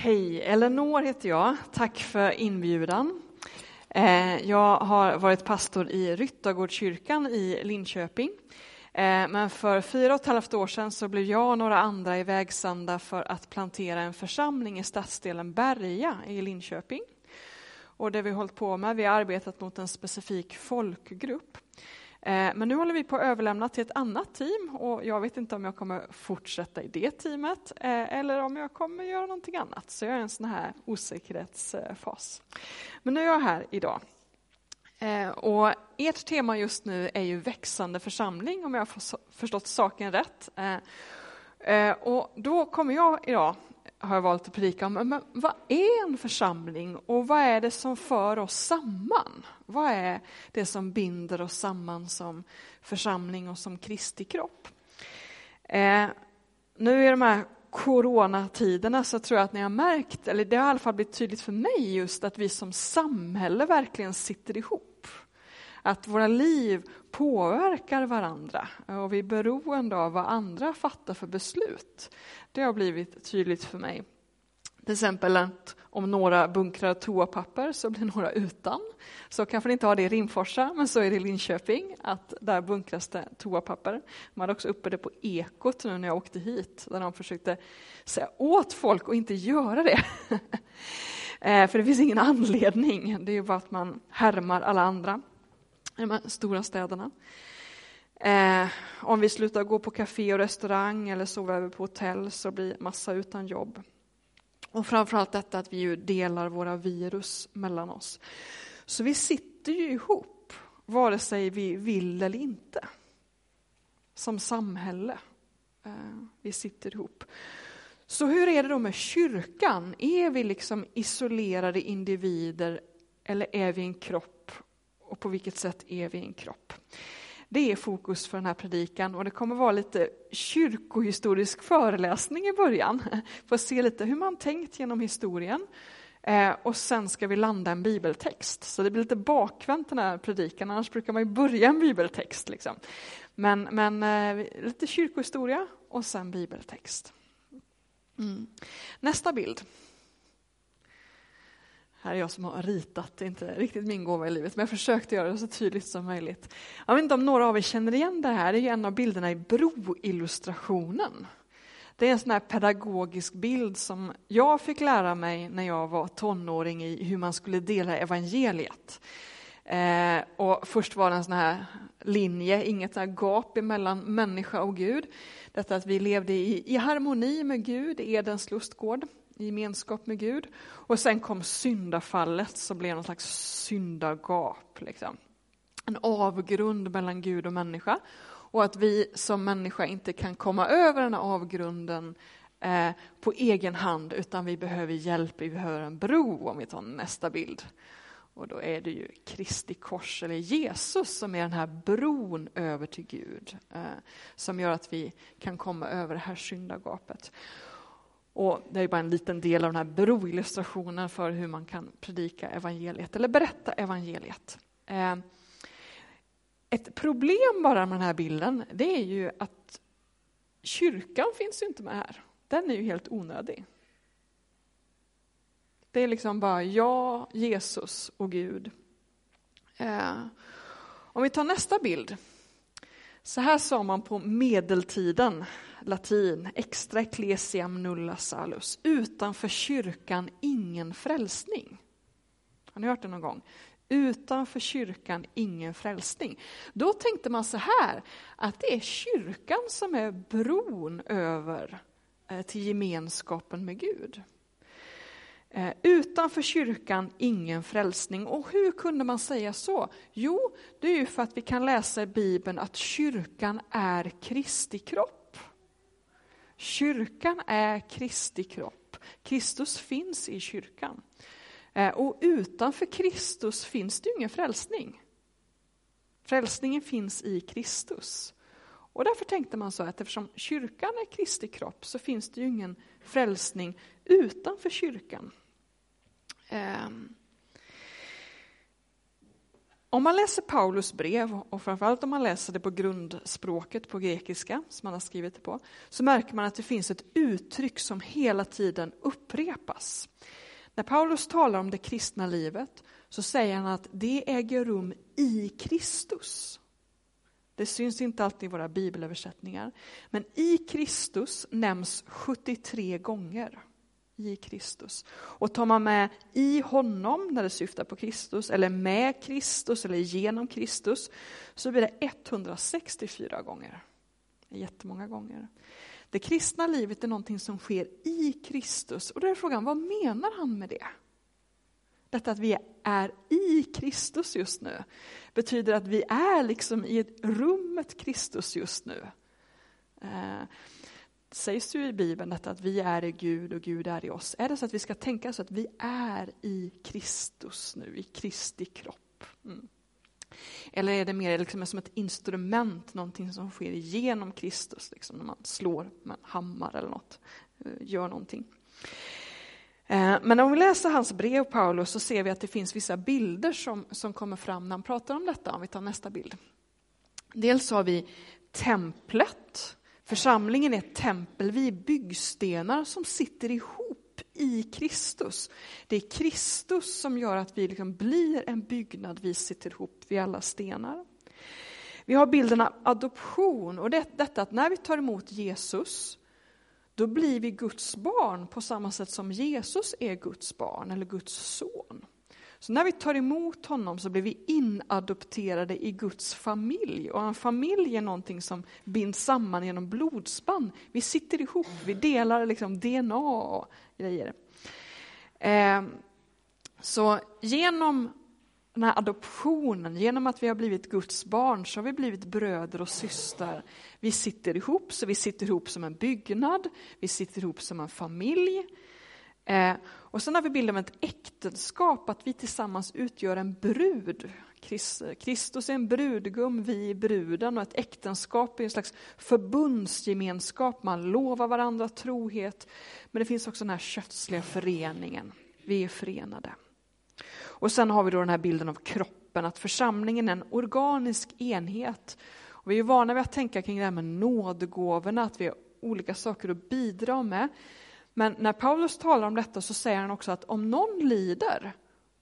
Hej, Eleanor heter jag. Tack för inbjudan. Eh, jag har varit pastor i Ryttargårdskyrkan i Linköping. Eh, men för fyra och ett halvt år sedan så blev jag och några andra ivägsända för att plantera en församling i stadsdelen Berga i Linköping. Och det vi har hållit på med, vi har arbetat mot en specifik folkgrupp. Eh, men nu håller vi på att överlämna till ett annat team och jag vet inte om jag kommer fortsätta i det teamet eh, eller om jag kommer göra någonting annat. Så jag är i en sån här osäkerhetsfas. Men nu är jag här idag. Eh, och ert tema just nu är ju växande församling om jag har förstått saken rätt. Och då kommer jag idag har jag valt att predika om, men vad är en församling och vad är det som för oss samman? Vad är det som binder oss samman som församling och som Kristi kropp? Eh, nu i de här coronatiderna så tror jag att ni har märkt, eller det har i alla fall blivit tydligt för mig just att vi som samhälle verkligen sitter ihop. Att våra liv påverkar varandra och vi är beroende av vad andra fattar för beslut. Det har blivit tydligt för mig. Till exempel att om några bunkrar toapapper så blir några utan. Så kanske ni inte har det i Rimforsa, men så är det i Linköping, att där bunkras det toapapper. Man hade också uppe det på Ekot nu när jag åkte hit, där de försökte säga åt folk att inte göra det. Eh, för det finns ingen anledning, det är ju bara att man härmar alla andra i de här stora städerna. Eh, om vi slutar gå på café och restaurang eller sova över på hotell så blir massa utan jobb. Och framförallt detta att vi ju delar våra virus mellan oss. Så vi sitter ju ihop, vare sig vi vill eller inte. Som samhälle. Eh, vi sitter ihop. Så hur är det då med kyrkan? Är vi liksom isolerade individer eller är vi en kropp? Och på vilket sätt är vi en kropp? Det är fokus för den här predikan och det kommer vara lite kyrkohistorisk föreläsning i början. För att se lite hur man tänkt genom historien. Eh, och sen ska vi landa en bibeltext. Så det blir lite bakvänt den här predikan, annars brukar man ju börja en bibeltext. Liksom. Men, men eh, lite kyrkohistoria och sen bibeltext. Mm. Nästa bild. Här är jag som har ritat, det är inte riktigt min gåva i livet, men jag försökte göra det så tydligt som möjligt. Jag vet inte om några av er känner igen det här, det är ju en av bilderna i broillustrationen. Det är en sån här pedagogisk bild som jag fick lära mig när jag var tonåring i hur man skulle dela evangeliet. Eh, och först var det en sån här linje, inget så gap mellan människa och Gud. Detta att vi levde i, i harmoni med Gud, Edens lustgård gemenskap med Gud. Och sen kom syndafallet som blev någon slags syndagap. Liksom. En avgrund mellan Gud och människa. Och att vi som människa inte kan komma över den här avgrunden eh, på egen hand utan vi behöver hjälp, vi behöver en bro om vi tar nästa bild. Och då är det ju Kristi kors, eller Jesus, som är den här bron över till Gud. Eh, som gör att vi kan komma över det här syndagapet. Och det är bara en liten del av den här broillustrationen för hur man kan predika evangeliet eller berätta evangeliet. Eh, ett problem bara med den här bilden, det är ju att kyrkan finns ju inte med här. Den är ju helt onödig. Det är liksom bara jag, Jesus och Gud. Eh, om vi tar nästa bild. Så här sa man på medeltiden latin, extra ecclesiam nulla salus, utanför kyrkan ingen frälsning. Har ni hört det någon gång? Utanför kyrkan ingen frälsning. Då tänkte man så här, att det är kyrkan som är bron över eh, till gemenskapen med Gud. Eh, utanför kyrkan ingen frälsning. Och hur kunde man säga så? Jo, det är ju för att vi kan läsa i Bibeln att kyrkan är Kristi kropp. Kyrkan är Kristi kropp. Kristus finns i kyrkan. Eh, och utanför Kristus finns det ingen frälsning. Frälsningen finns i Kristus. Och därför tänkte man så att eftersom kyrkan är Kristi kropp så finns det ju ingen frälsning utanför kyrkan. Ehm. Om man läser Paulus brev, och framförallt om man läser det på grundspråket på grekiska, som han har skrivit det på, så märker man att det finns ett uttryck som hela tiden upprepas. När Paulus talar om det kristna livet så säger han att det äger rum i Kristus. Det syns inte alltid i våra bibelöversättningar, men i Kristus nämns 73 gånger i Kristus. Och tar man med i honom, när det syftar på Kristus, eller med Kristus eller genom Kristus, så blir det 164 gånger. Jättemånga gånger. Det kristna livet är någonting som sker i Kristus. Och då är frågan, vad menar han med det? Detta att vi är i Kristus just nu betyder att vi är liksom i ett rummet Kristus just nu. Eh, sägs sägs ju i Bibeln detta att vi är i Gud och Gud är i oss. Är det så att vi ska tänka så att vi är i Kristus nu, i Kristi kropp? Mm. Eller är det mer liksom som ett instrument, någonting som sker genom Kristus, liksom när man slår med en hammare eller något, eh, gör någonting. Eh, men om vi läser hans brev, Paulus, så ser vi att det finns vissa bilder som, som kommer fram när han pratar om detta, om vi tar nästa bild. Dels har vi templet, Församlingen är ett tempel, vi är byggstenar som sitter ihop i Kristus. Det är Kristus som gör att vi liksom blir en byggnad, vi sitter ihop, vi alla stenar. Vi har bilden av adoption och det, detta att när vi tar emot Jesus, då blir vi Guds barn på samma sätt som Jesus är Guds barn eller Guds son. Så när vi tar emot honom så blir vi inadopterade i Guds familj. Och en familj är någonting som binds samman genom blodspann. Vi sitter ihop, vi delar liksom DNA och grejer. Eh, så genom den här adoptionen, genom att vi har blivit Guds barn, så har vi blivit bröder och systrar. Vi sitter ihop, så vi sitter ihop som en byggnad, vi sitter ihop som en familj. Eh, och sen har vi bilden av ett äktenskap, att vi tillsammans utgör en brud. Kristus är en brudgum, vi är bruden och ett äktenskap är en slags förbundsgemenskap. Man lovar varandra trohet, men det finns också den här kötsliga föreningen. Vi är förenade. Och sen har vi då den här bilden av kroppen, att församlingen är en organisk enhet. Och vi är vana vid att tänka kring det här med nådgåvorna, att vi har olika saker att bidra med. Men när Paulus talar om detta så säger han också att om någon lider,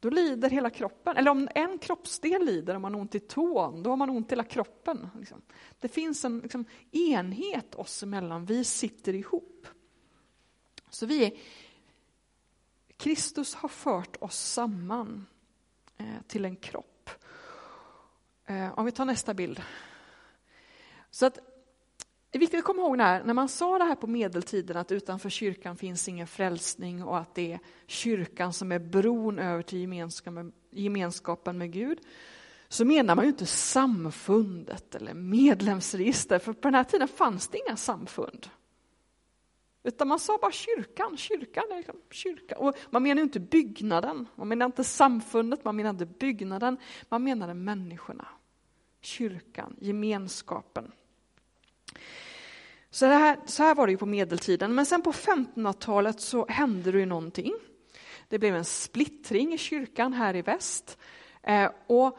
då lider hela kroppen. Eller om en kroppsdel lider, om man har ont i tån, då har man ont i hela kroppen. Liksom. Det finns en liksom, enhet oss emellan, vi sitter ihop. Så vi är, Kristus har fört oss samman eh, till en kropp. Eh, om vi tar nästa bild. Så att det är viktigt att komma ihåg när, när man sa det här på medeltiden att utanför kyrkan finns ingen frälsning och att det är kyrkan som är bron över till gemenskapen, med Gud så menar man ju inte samfundet eller medlemsregister, för på den här tiden fanns det inga samfund. Utan man sa bara kyrkan, kyrkan, liksom, kyrkan. Och man menar inte byggnaden, man menar inte samfundet, man menar inte byggnaden, man menade människorna. Kyrkan, gemenskapen. Så, här, så här var det ju på medeltiden, men sen på 1500-talet så hände det ju någonting. Det blev en splittring i kyrkan här i väst. Eh, och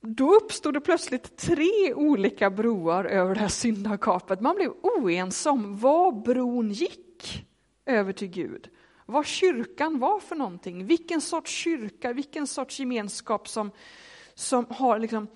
då uppstod det plötsligt tre olika broar över det här syndagapet. Man blev oense om var bron gick över till Gud. Vad kyrkan var för någonting, vilken sorts kyrka, vilken sorts gemenskap som, som har liksom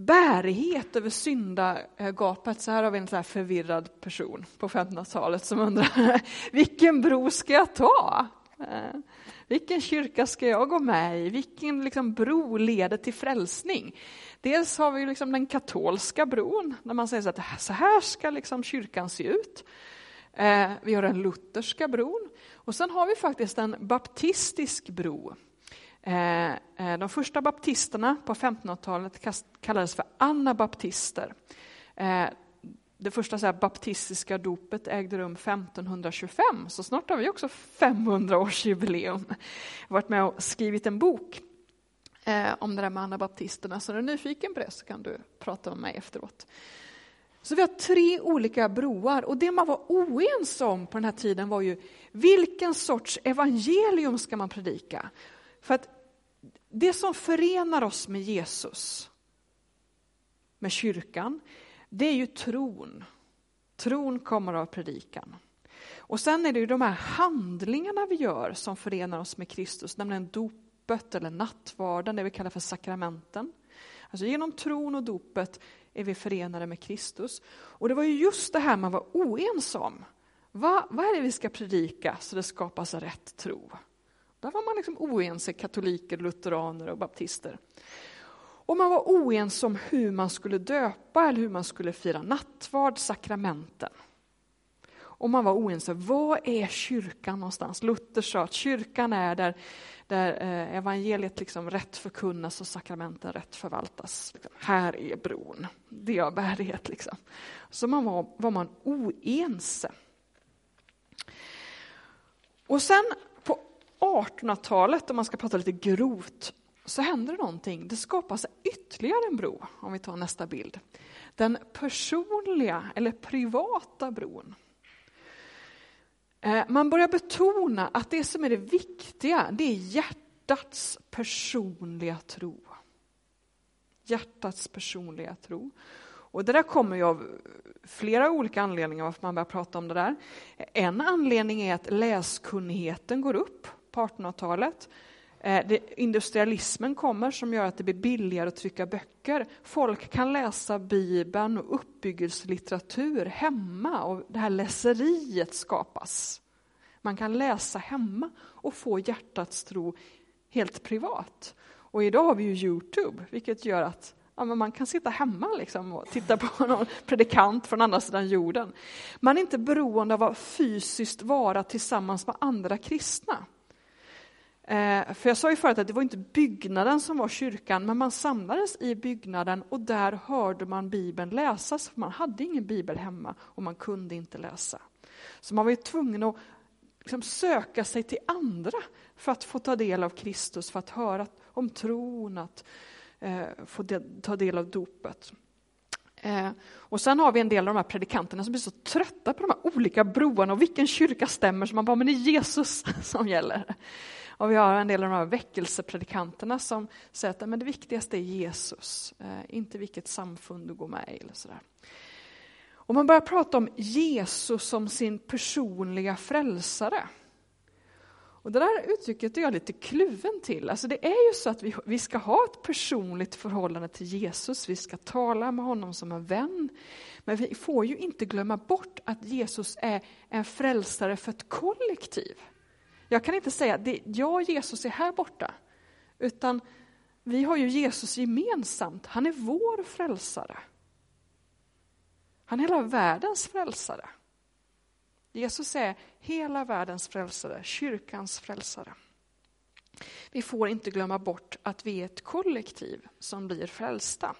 bärighet över syndagapet. Så här har vi en så förvirrad person på 1500-talet som undrar vilken bro ska jag ta? Eh, vilken kyrka ska jag gå med i? Vilken liksom bro leder till frälsning? Dels har vi liksom den katolska bron, där man säger att så här ska liksom kyrkan se ut. Eh, vi har den lutherska bron och sen har vi faktiskt en baptistisk bro Eh, eh, de första baptisterna på 1500-talet kallades för anabaptister. Eh, det första så här, baptistiska dopet ägde rum 1525, så snart har vi också 500-årsjubileum. Jag har varit med och skrivit en bok om det där med anabaptisterna, så är du nyfiken på det så kan du prata med mig efteråt. Så vi har tre olika broar och det man var oense om på den här tiden var ju vilken sorts evangelium ska man predika? För att det som förenar oss med Jesus, med kyrkan, det är ju tron. Tron kommer av predikan. Och sen är det ju de här handlingarna vi gör som förenar oss med Kristus, nämligen dopet eller nattvarden, det vi kallar för sakramenten. Alltså genom tron och dopet är vi förenade med Kristus. Och det var ju just det här man var oense om. Va, vad är det vi ska predika så det skapas rätt tro? Där var man liksom oense, katoliker, lutheraner och baptister. Och man var oense om hur man skulle döpa eller hur man skulle fira nattvard, sakramenten. Och man var oense, var är kyrkan någonstans? Luther sa att kyrkan är där, där eh, evangeliet liksom rätt förkunnas och sakramenten rätt förvaltas. Liksom, här är bron, det är bärighet. Liksom. Så man var, var man oense. Och sen 1800-talet, om man ska prata lite grovt, så händer det någonting. Det skapas ytterligare en bro, om vi tar nästa bild. Den personliga eller privata bron. Eh, man börjar betona att det som är det viktiga, det är hjärtats personliga tro. Hjärtats personliga tro. Och det där kommer ju av flera olika anledningar varför man börjar prata om det där. En anledning är att läskunnigheten går upp på 1800-talet. Eh, industrialismen kommer som gör att det blir billigare att trycka böcker. Folk kan läsa Bibeln och uppbyggelselitteratur hemma och det här läseriet skapas. Man kan läsa hemma och få hjärtats tro helt privat. Och idag har vi ju Youtube, vilket gör att ja, man kan sitta hemma liksom och titta på någon predikant från andra sidan jorden. Man är inte beroende av att fysiskt vara tillsammans med andra kristna. Eh, för jag sa ju förut att det var inte byggnaden som var kyrkan, men man samlades i byggnaden och där hörde man Bibeln läsas, för man hade ingen bibel hemma och man kunde inte läsa. Så man var ju tvungen att liksom söka sig till andra för att få ta del av Kristus, för att höra om tron, att eh, få ta del av dopet. Eh, och sen har vi en del av de här predikanterna som blir så trötta på de här olika broarna och vilken kyrka stämmer, så man bara, men det är Jesus som gäller. Och vi har en del av de här väckelsepredikanterna som säger att men det viktigaste är Jesus, eh, inte vilket samfund du går med i. Eller sådär. Och man börjar prata om Jesus som sin personliga frälsare. Och det där uttrycket är jag lite kluven till. Alltså det är ju så att vi, vi ska ha ett personligt förhållande till Jesus, vi ska tala med honom som en vän. Men vi får ju inte glömma bort att Jesus är en frälsare för ett kollektiv. Jag kan inte säga att jag och Jesus är här borta, utan vi har ju Jesus gemensamt. Han är vår frälsare. Han är hela världens frälsare. Jesus är hela världens frälsare, kyrkans frälsare. Vi får inte glömma bort att vi är ett kollektiv som blir frälsta.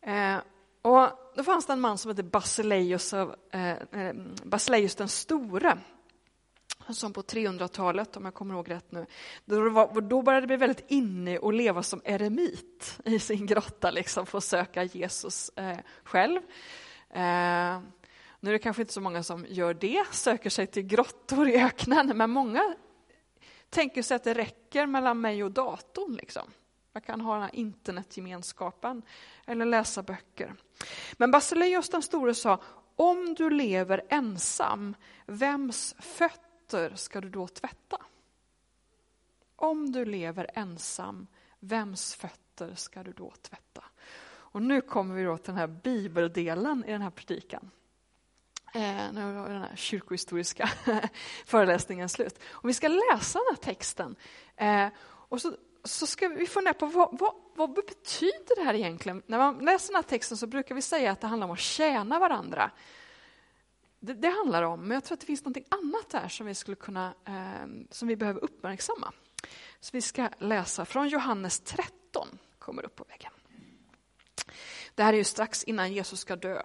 Eh, och då fanns det en man som hette Basileus, eh, eh, Basileus den store som på 300-talet, om jag kommer ihåg rätt nu, då, var, då började det bli väldigt inne att leva som eremit i sin grotta, liksom, för att söka Jesus eh, själv. Eh, nu är det kanske inte så många som gör det, söker sig till grottor i öknen, men många tänker sig att det räcker mellan mig och datorn. Liksom. Jag kan ha den här internetgemenskapen eller läsa böcker. Men Basileus den store sa, om du lever ensam, vems fötter fötter ska du då tvätta? Om du lever ensam, vems fötter ska du då tvätta? Och nu kommer vi då till den här bibeldelen i den här predikan. Eh, nu var den här kyrkohistoriska föreläsningen slut. Och vi ska läsa den här texten. Eh, och så, så ska vi fundera på vad, vad, vad betyder det här egentligen? När man läser den här texten så brukar vi säga att det handlar om att tjäna varandra det, det, handlar om, men jag tror att det finns något annat där som vi skulle kunna, eh, som vi behöver uppmärksamma. Så vi ska läsa från Johannes 13, kommer upp på väggen. Det här är ju strax innan Jesus ska dö.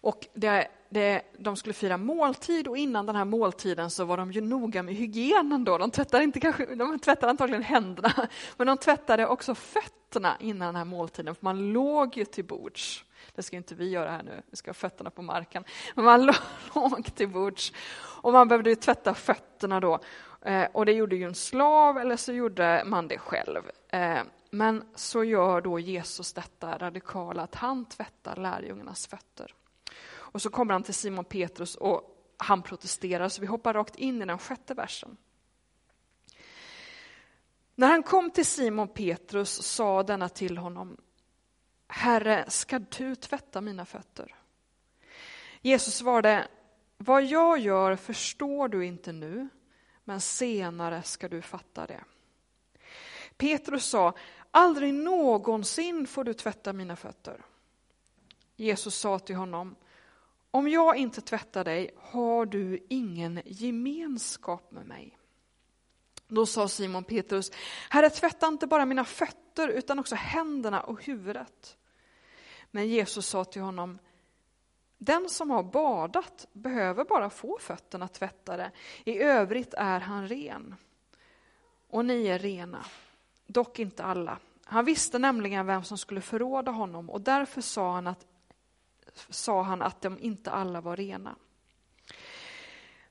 Och det, det, de skulle fira måltid och innan den här måltiden så var de ju noga med hygienen. Då. De, tvättade inte kanske, de tvättade antagligen händerna, men de tvättade också fötterna innan den här måltiden, för man låg ju till bords. Det ska inte vi göra här nu, vi ska ha fötterna på marken. Men man låg till bords och man behövde tvätta fötterna då. Eh, och det gjorde ju en slav eller så gjorde man det själv. Eh, men så gör då Jesus detta radikala att han tvättar lärjungarnas fötter. Och så kommer han till Simon Petrus och han protesterar, så vi hoppar rakt in i den sjätte versen. När han kom till Simon Petrus sa denna till honom, Herre, ska du tvätta mina fötter? Jesus svarade, vad jag gör förstår du inte nu, men senare ska du fatta det. Petrus sa, aldrig någonsin får du tvätta mina fötter. Jesus sa till honom, om jag inte tvättar dig har du ingen gemenskap med mig. Då sa Simon Petrus, Herre tvätta inte bara mina fötter utan också händerna och huvudet. Men Jesus sa till honom, den som har badat behöver bara få fötterna tvättade, i övrigt är han ren. Och ni är rena, dock inte alla. Han visste nämligen vem som skulle förråda honom och därför sa han att, sa han att de inte alla var rena.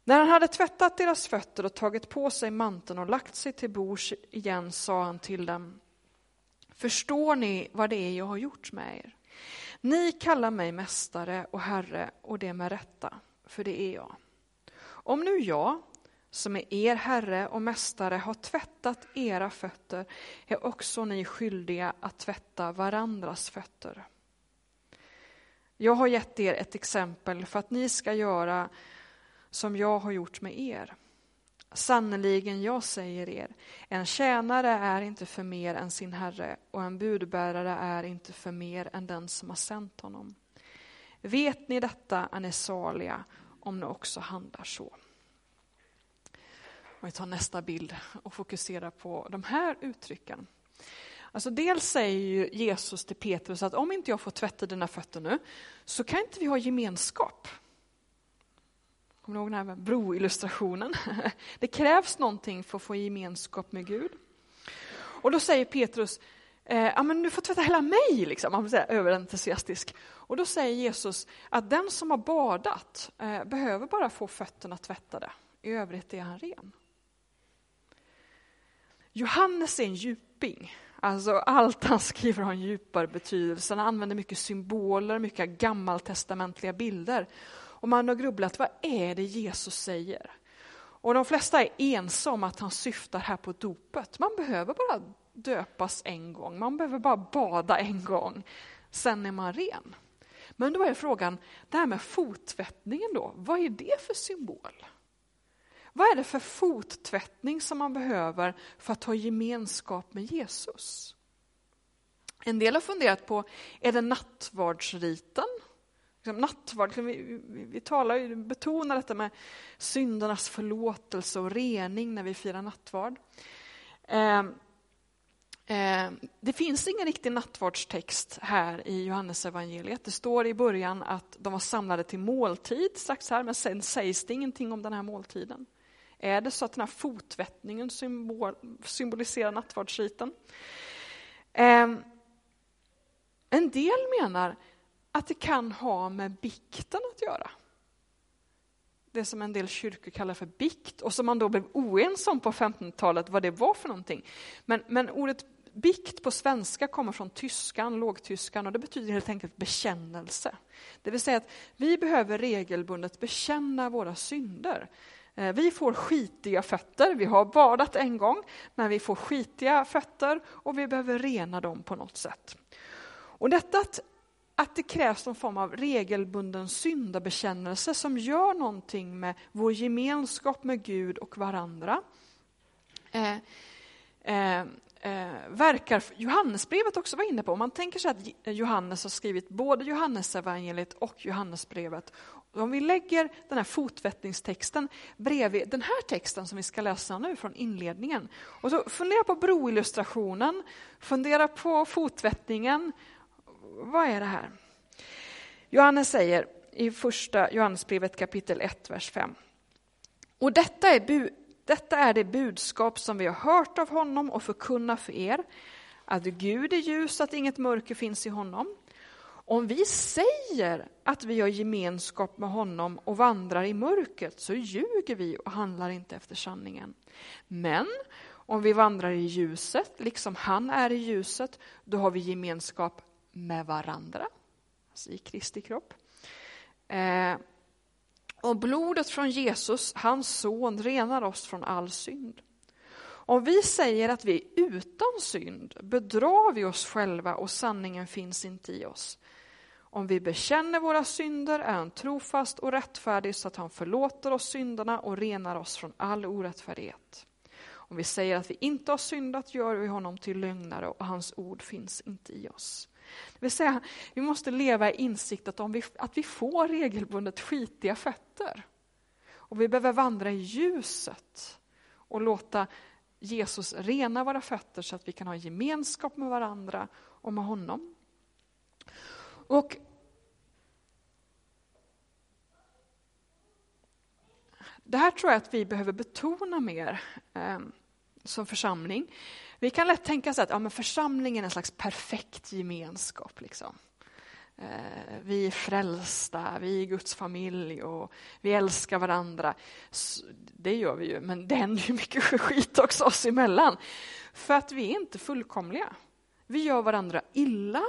När han hade tvättat deras fötter och tagit på sig manteln och lagt sig till bords igen sa han till dem, förstår ni vad det är jag har gjort med er? Ni kallar mig mästare och herre och det med rätta, för det är jag. Om nu jag, som är er herre och mästare, har tvättat era fötter är också ni skyldiga att tvätta varandras fötter. Jag har gett er ett exempel för att ni ska göra som jag har gjort med er. Sannerligen, jag säger er, en tjänare är inte för mer än sin herre och en budbärare är inte för mer än den som har sänt honom. Vet ni detta är ni saliga om ni också handlar så. Och vi tar nästa bild och fokuserar på de här uttrycken. Alltså dels säger Jesus till Petrus att om inte jag får tvätta dina fötter nu så kan inte vi ha gemenskap. Kommer ni ihåg den här broillustrationen? Det krävs någonting för att få gemenskap med Gud. Och då säger Petrus, eh, ja men du får tvätta hela mig, liksom. han blir överentusiastisk. Och då säger Jesus att den som har badat eh, behöver bara få fötterna tvättade, i övrigt är han ren. Johannes är en djuping. Alltså allt han skriver har en djupare betydelse. Han använder mycket symboler, mycket gammaltestamentliga bilder. Och man har grubblat, vad är det Jesus säger? Och de flesta är ense om att han syftar här på dopet. Man behöver bara döpas en gång, man behöver bara bada en gång, sen är man ren. Men då är frågan, det här med fottvättningen då, vad är det för symbol? Vad är det för fottvättning som man behöver för att ha gemenskap med Jesus? En del har funderat på, är det nattvardsriten liksom nattvard, liksom, vi, vi, vi talar, betonar detta med syndernas förlåtelse och rening när vi firar nattvard. Eh, eh, det finns ingen riktig nattvardstext här i Johannesevangeliet. Det står i början att de var samlade till måltid, strax här, men sen sägs det ingenting om den här måltiden. Är det så att den här fotvättningen symbol, symboliserar nattvardsriten? Eh, en del menar att det kan ha med bikten att göra. Det som en del kyrkor kallar för bikt och som man då blev oense om på 1500-talet vad det var för någonting. Men, men ordet bikt på svenska kommer från tyskan, lågtyskan och det betyder helt enkelt bekännelse. Det vill säga att vi behöver regelbundet bekänna våra synder. Eh, vi får skitiga fötter, vi har badat en gång, men vi får skitiga fötter och vi behöver rena dem på något sätt. Och detta att att det krävs någon form av regelbunden syndabekännelse som gör någonting med vår gemenskap med Gud och varandra. Eh, eh, eh, verkar Johannesbrevet också vara inne på. Man tänker sig att eh, Johannes har skrivit både Johannesevangeliet och Johannesbrevet. Om vi lägger den här fotvättningstexten bredvid den här texten som vi ska läsa nu från inledningen. Och så fundera på broillustrationen, fundera på fotvättningen vad är det här? Johannes säger i första Johannesbrevet kapitel 1, vers 5. Och detta är, bu detta är det budskap som vi har hört av honom och förkunnar för er, att Gud är ljus, att inget mörker finns i honom. Om vi säger att vi har gemenskap med honom och vandrar i mörkret så ljuger vi och handlar inte efter sanningen. Men om vi vandrar i ljuset, liksom han är i ljuset, då har vi gemenskap med varandra, alltså i Kristi kropp. Eh, och blodet från Jesus, hans son, renar oss från all synd. Om vi säger att vi är utan synd bedrar vi oss själva och sanningen finns inte i oss. Om vi bekänner våra synder är han trofast och rättfärdig så att han förlåter oss synderna och renar oss från all orättfärdighet. Om vi säger att vi inte har syndat gör vi honom till lögnare och hans ord finns inte i oss. Det vill säga, vi måste leva i insikt att, om vi, att vi får regelbundet skitiga fötter. Och vi behöver vandra i ljuset och låta Jesus rena våra fötter så att vi kan ha gemenskap med varandra och med honom. Och Det här tror jag att vi behöver betona mer eh, som församling. Vi kan lätt tänka så att ja, men församlingen är en slags perfekt gemenskap. Liksom. Eh, vi är frälsta, vi är Guds familj och vi älskar varandra. Det gör vi ju, men det händer ju mycket skit också oss emellan. För att vi är inte fullkomliga. Vi gör varandra illa,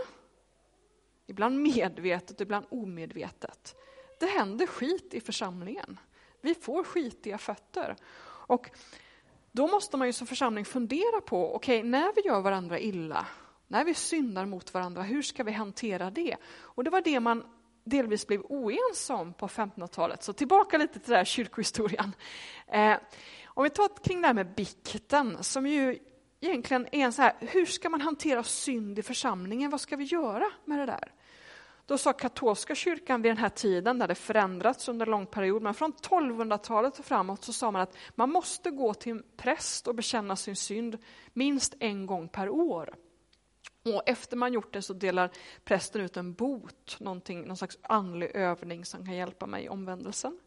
ibland medvetet, ibland omedvetet. Det händer skit i församlingen. Vi får skitiga fötter. Och då måste man ju som församling fundera på, okej, okay, när vi gör varandra illa, när vi syndar mot varandra, hur ska vi hantera det? Och det var det man delvis blev oense om på 1500-talet. Så tillbaka lite till den här kyrkohistorien. Eh, om vi tar kring det här med bikten, som ju egentligen är en så här, hur ska man hantera synd i församlingen? Vad ska vi göra med det där? Då sa katolska kyrkan vid den här tiden, där det förändrats under en lång period, men från 1200-talet och framåt så sa man att man måste gå till en präst och bekänna sin synd minst en gång per år. Och efter man gjort det så delar prästen ut en bot, någon slags andlig övning som kan hjälpa mig i omvändelsen.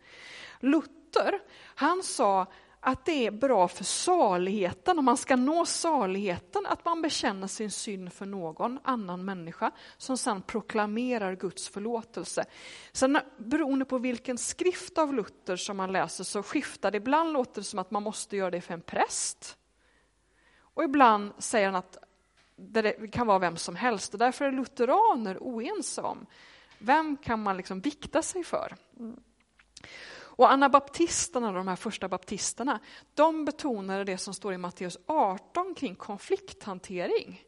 Luther, han sa att det är bra för saligheten, om man ska nå saligheten, att man bekänner sin synd för någon annan människa som sedan proklamerar Guds förlåtelse. Sen eh, beroende på vilken skrift av Luther som man läser så skiftar det. Ibland låter det som att man måste göra det för en präst. Och ibland säger han att det kan vara vem som helst. Och därför är lutheraner oense om vem kan man liksom vikta sig för. Mm. Och anabaptisterna, de här första baptisterna, de betonade det som står i Matteus 18 kring konflikthantering.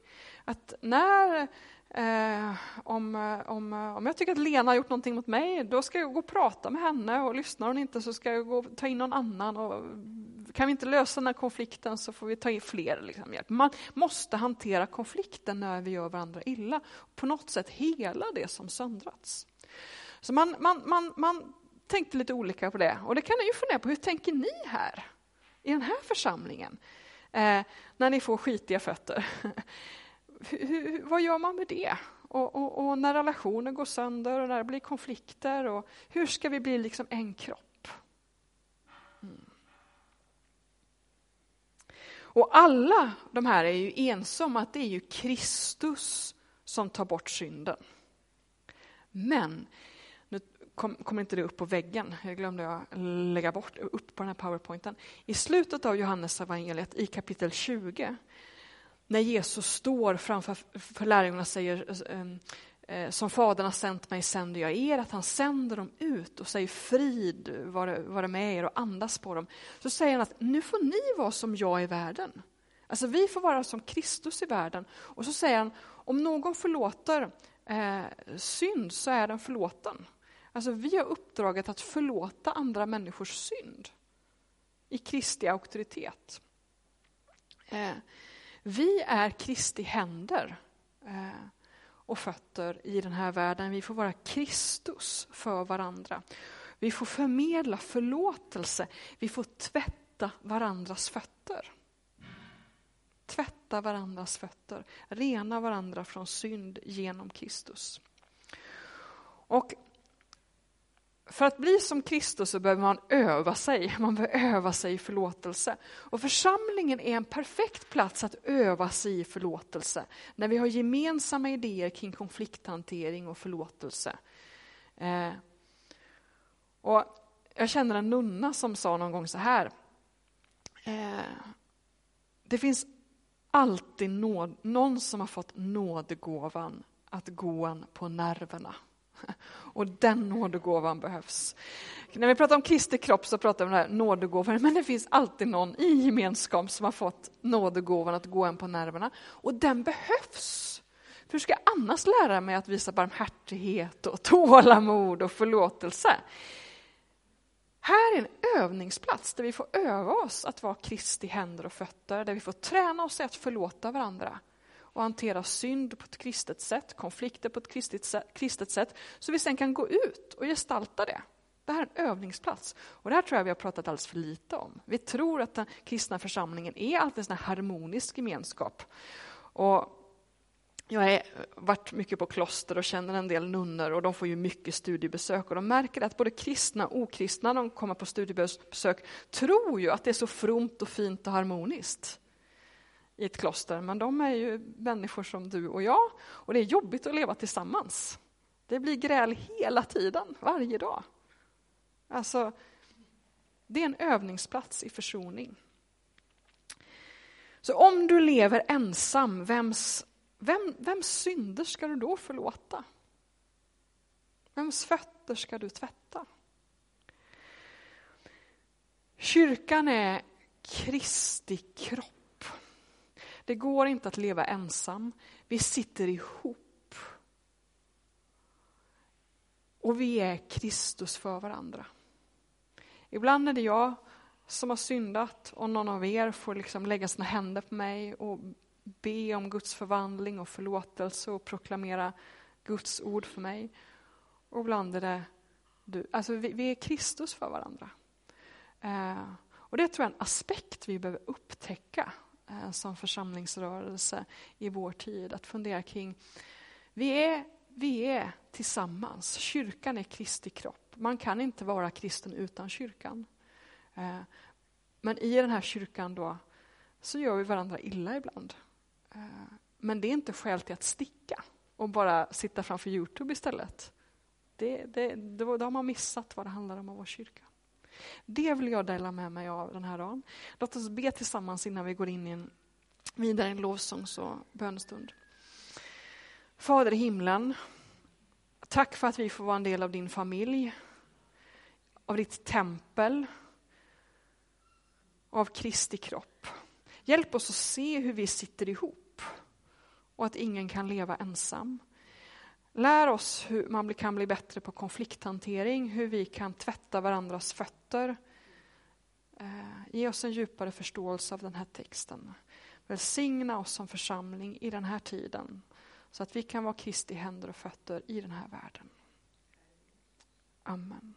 Att när Eh, om, eh, om, eh, om jag tycker att Lena har gjort någonting mot mig, då ska jag gå och prata med henne och lyssnar hon inte så ska jag gå och ta in någon annan. Och kan vi inte lösa den här konflikten så får vi ta in fler. Liksom, hjälp. Man måste hantera konflikten när vi gör varandra illa. På något sätt hela det som söndrats. Så man, man, man, man tänkte lite olika på det. Och det kan ni ju fundera på, hur tänker ni här? I den här församlingen? Eh, när ni får skitiga fötter. hur, vad gör man med det? Och, och, och, när relationer går sönder och när det blir konflikter. Och hur ska vi bli liksom en kropp? Mm. Och alla de här är ju ense om att det är ju Kristus som tar bort synden. Men kom, kom inte det upp på väggen, jag glömde jag lägga bort upp på den här powerpointen. I slutet av Johannes evangeliet i kapitel 20, när Jesus står framför för lärjungarna och säger eh, eh, som Fadern har sänt mig sänder jag er, att han sänder dem ut och säger frid vare, vare med er och andas på dem. Så säger han att nu får ni vara som jag i världen. Alltså vi får vara som Kristus i världen. Och så säger han, om någon förlåter eh, synd så är den förlåten. Alltså vi har uppdraget att förlåta andra människors synd i Kristi auktoritet. Eh, vi är Kristi händer eh, och fötter i den här världen. Vi får vara Kristus för varandra. Vi får förmedla förlåtelse. Vi får tvätta varandras fötter. Tvätta varandras fötter, rena varandra från synd genom Kristus. Och för att bli som Kristus så behöver man öva sig. Man behöver öva sig i förlåtelse. Och församlingen är en perfekt plats att öva sig i förlåtelse. När vi har gemensamma idéer kring konflikthantering och förlåtelse. Eh, och jag känner en nunna som sa någon gång så här. Eh, det finns alltid nåd, någon som har fått nådegåvan att gå en på nerverna. Och den nådegåvan behövs. När vi pratar om Kristi kropp så pratar vi om den här nådegåvan, men det finns alltid någon i gemenskap som har fått nådegåvan att gå en på nerverna. Och den behövs. För hur ska jag annars lära mig att visa barmhärtighet och tålamod och förlåtelse? Här är en övningsplats där vi får öva oss att vara Kristi händer och fötter, där vi får träna oss i att förlåta varandra och hantera synd på ett kristet sätt, konflikter på ett kristet sätt, kristet sätt, så vi sen kan gå ut och gestalta det. Det här är en övningsplats. Och det här tror jag vi har pratat alldeles för lite om. Vi tror att den kristna församlingen är alltid en harmonisk gemenskap. Och jag har varit mycket på kloster och känner en del nunnor och de får ju mycket studiebesök och de märker att både kristna och okristna när de kommer på studiebesök tror ju att det är så fromt och fint och harmoniskt i ett kloster, men de är ju människor som du och jag och det är jobbigt att leva tillsammans. Det blir gräl hela tiden, varje dag. Alltså, det är en övningsplats i försoning. Så om du lever ensam, vems, vem, vems synder ska du då förlåta? Vems fötter ska du tvätta? Kyrkan är Kristi kropp. Det går inte att leva ensam. Vi sitter ihop. Och vi är Kristus för varandra. Ibland är det jag som har syndat och någon av er får liksom lägga sina händer på mig och be om Guds förvandling och förlåtelse och proklamera Guds ord för mig. Och ibland är det du. Alltså vi, vi är Kristus för varandra. Eh, och det tror jag är en aspekt vi behöver upptäcka Eh, som församlingsrörelse i vår tid. Att fundera kring, vi är, vi är tillsammans. Kyrkan är Kristi kropp. Man kan inte vara kristen utan kyrkan. Eh, men i den här kyrkan då så gör vi varandra illa ibland. Eh, men det är inte skäl till att sticka och bara sitta framför Youtube istället. Det, det, då, då har man missat vad det handlar om att vara kyrka. Det vill jag dela med mig av den här dagen. Låt oss be tillsammans innan vi går in i en vidare en lovsångs och bönstund. Fader i himlen, tack för att vi får vara en del av din familj, av ditt tempel, av Kristi kropp. Hjälp oss att se hur vi sitter ihop och att ingen kan leva ensam. Lär oss hur man kan bli bättre på konflikthantering, hur vi kan tvätta varandras fötter. Eh, ge oss en djupare förståelse av den här texten. Välsigna oss som församling i den här tiden så att vi kan vara Kristi händer och fötter i den här världen. Amen.